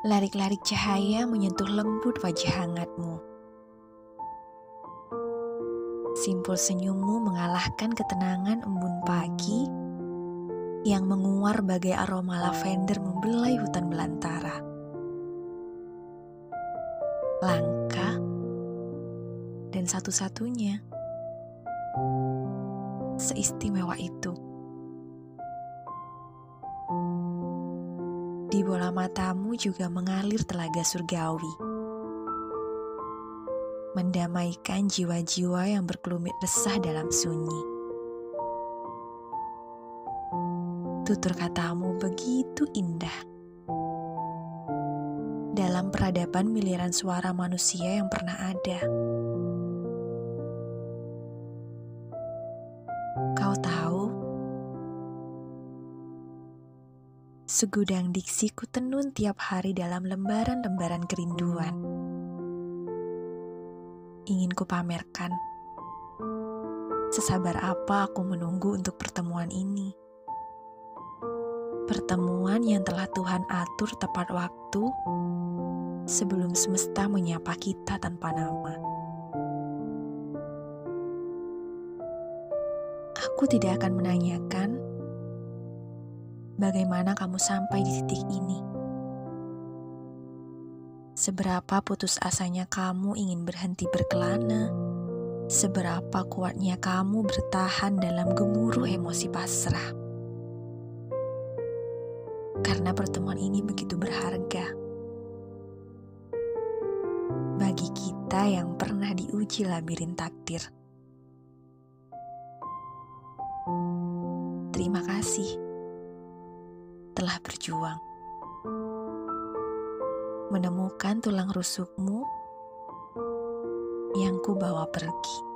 Larik-larik cahaya menyentuh lembut wajah hangatmu. Simpul senyummu mengalahkan ketenangan embun pagi yang menguar bagai aroma lavender membelai hutan belantara. Langka dan satu-satunya seistimewa itu. Di bola matamu juga mengalir telaga surgawi. Mendamaikan jiwa-jiwa yang berkelumit resah dalam sunyi. Tutur katamu begitu indah. Dalam peradaban miliaran suara manusia yang pernah ada. Segudang diksiku tenun tiap hari dalam lembaran-lembaran kerinduan. Ingin ku pamerkan. Sesabar apa aku menunggu untuk pertemuan ini. Pertemuan yang telah Tuhan atur tepat waktu sebelum semesta menyapa kita tanpa nama. Aku tidak akan menanyakan bagaimana kamu sampai di titik ini. Seberapa putus asanya kamu ingin berhenti berkelana, seberapa kuatnya kamu bertahan dalam gemuruh emosi pasrah. Karena pertemuan ini begitu berharga bagi kita yang pernah diuji labirin takdir. Terima kasih telah berjuang. Menemukan tulang rusukmu yang ku bawa pergi.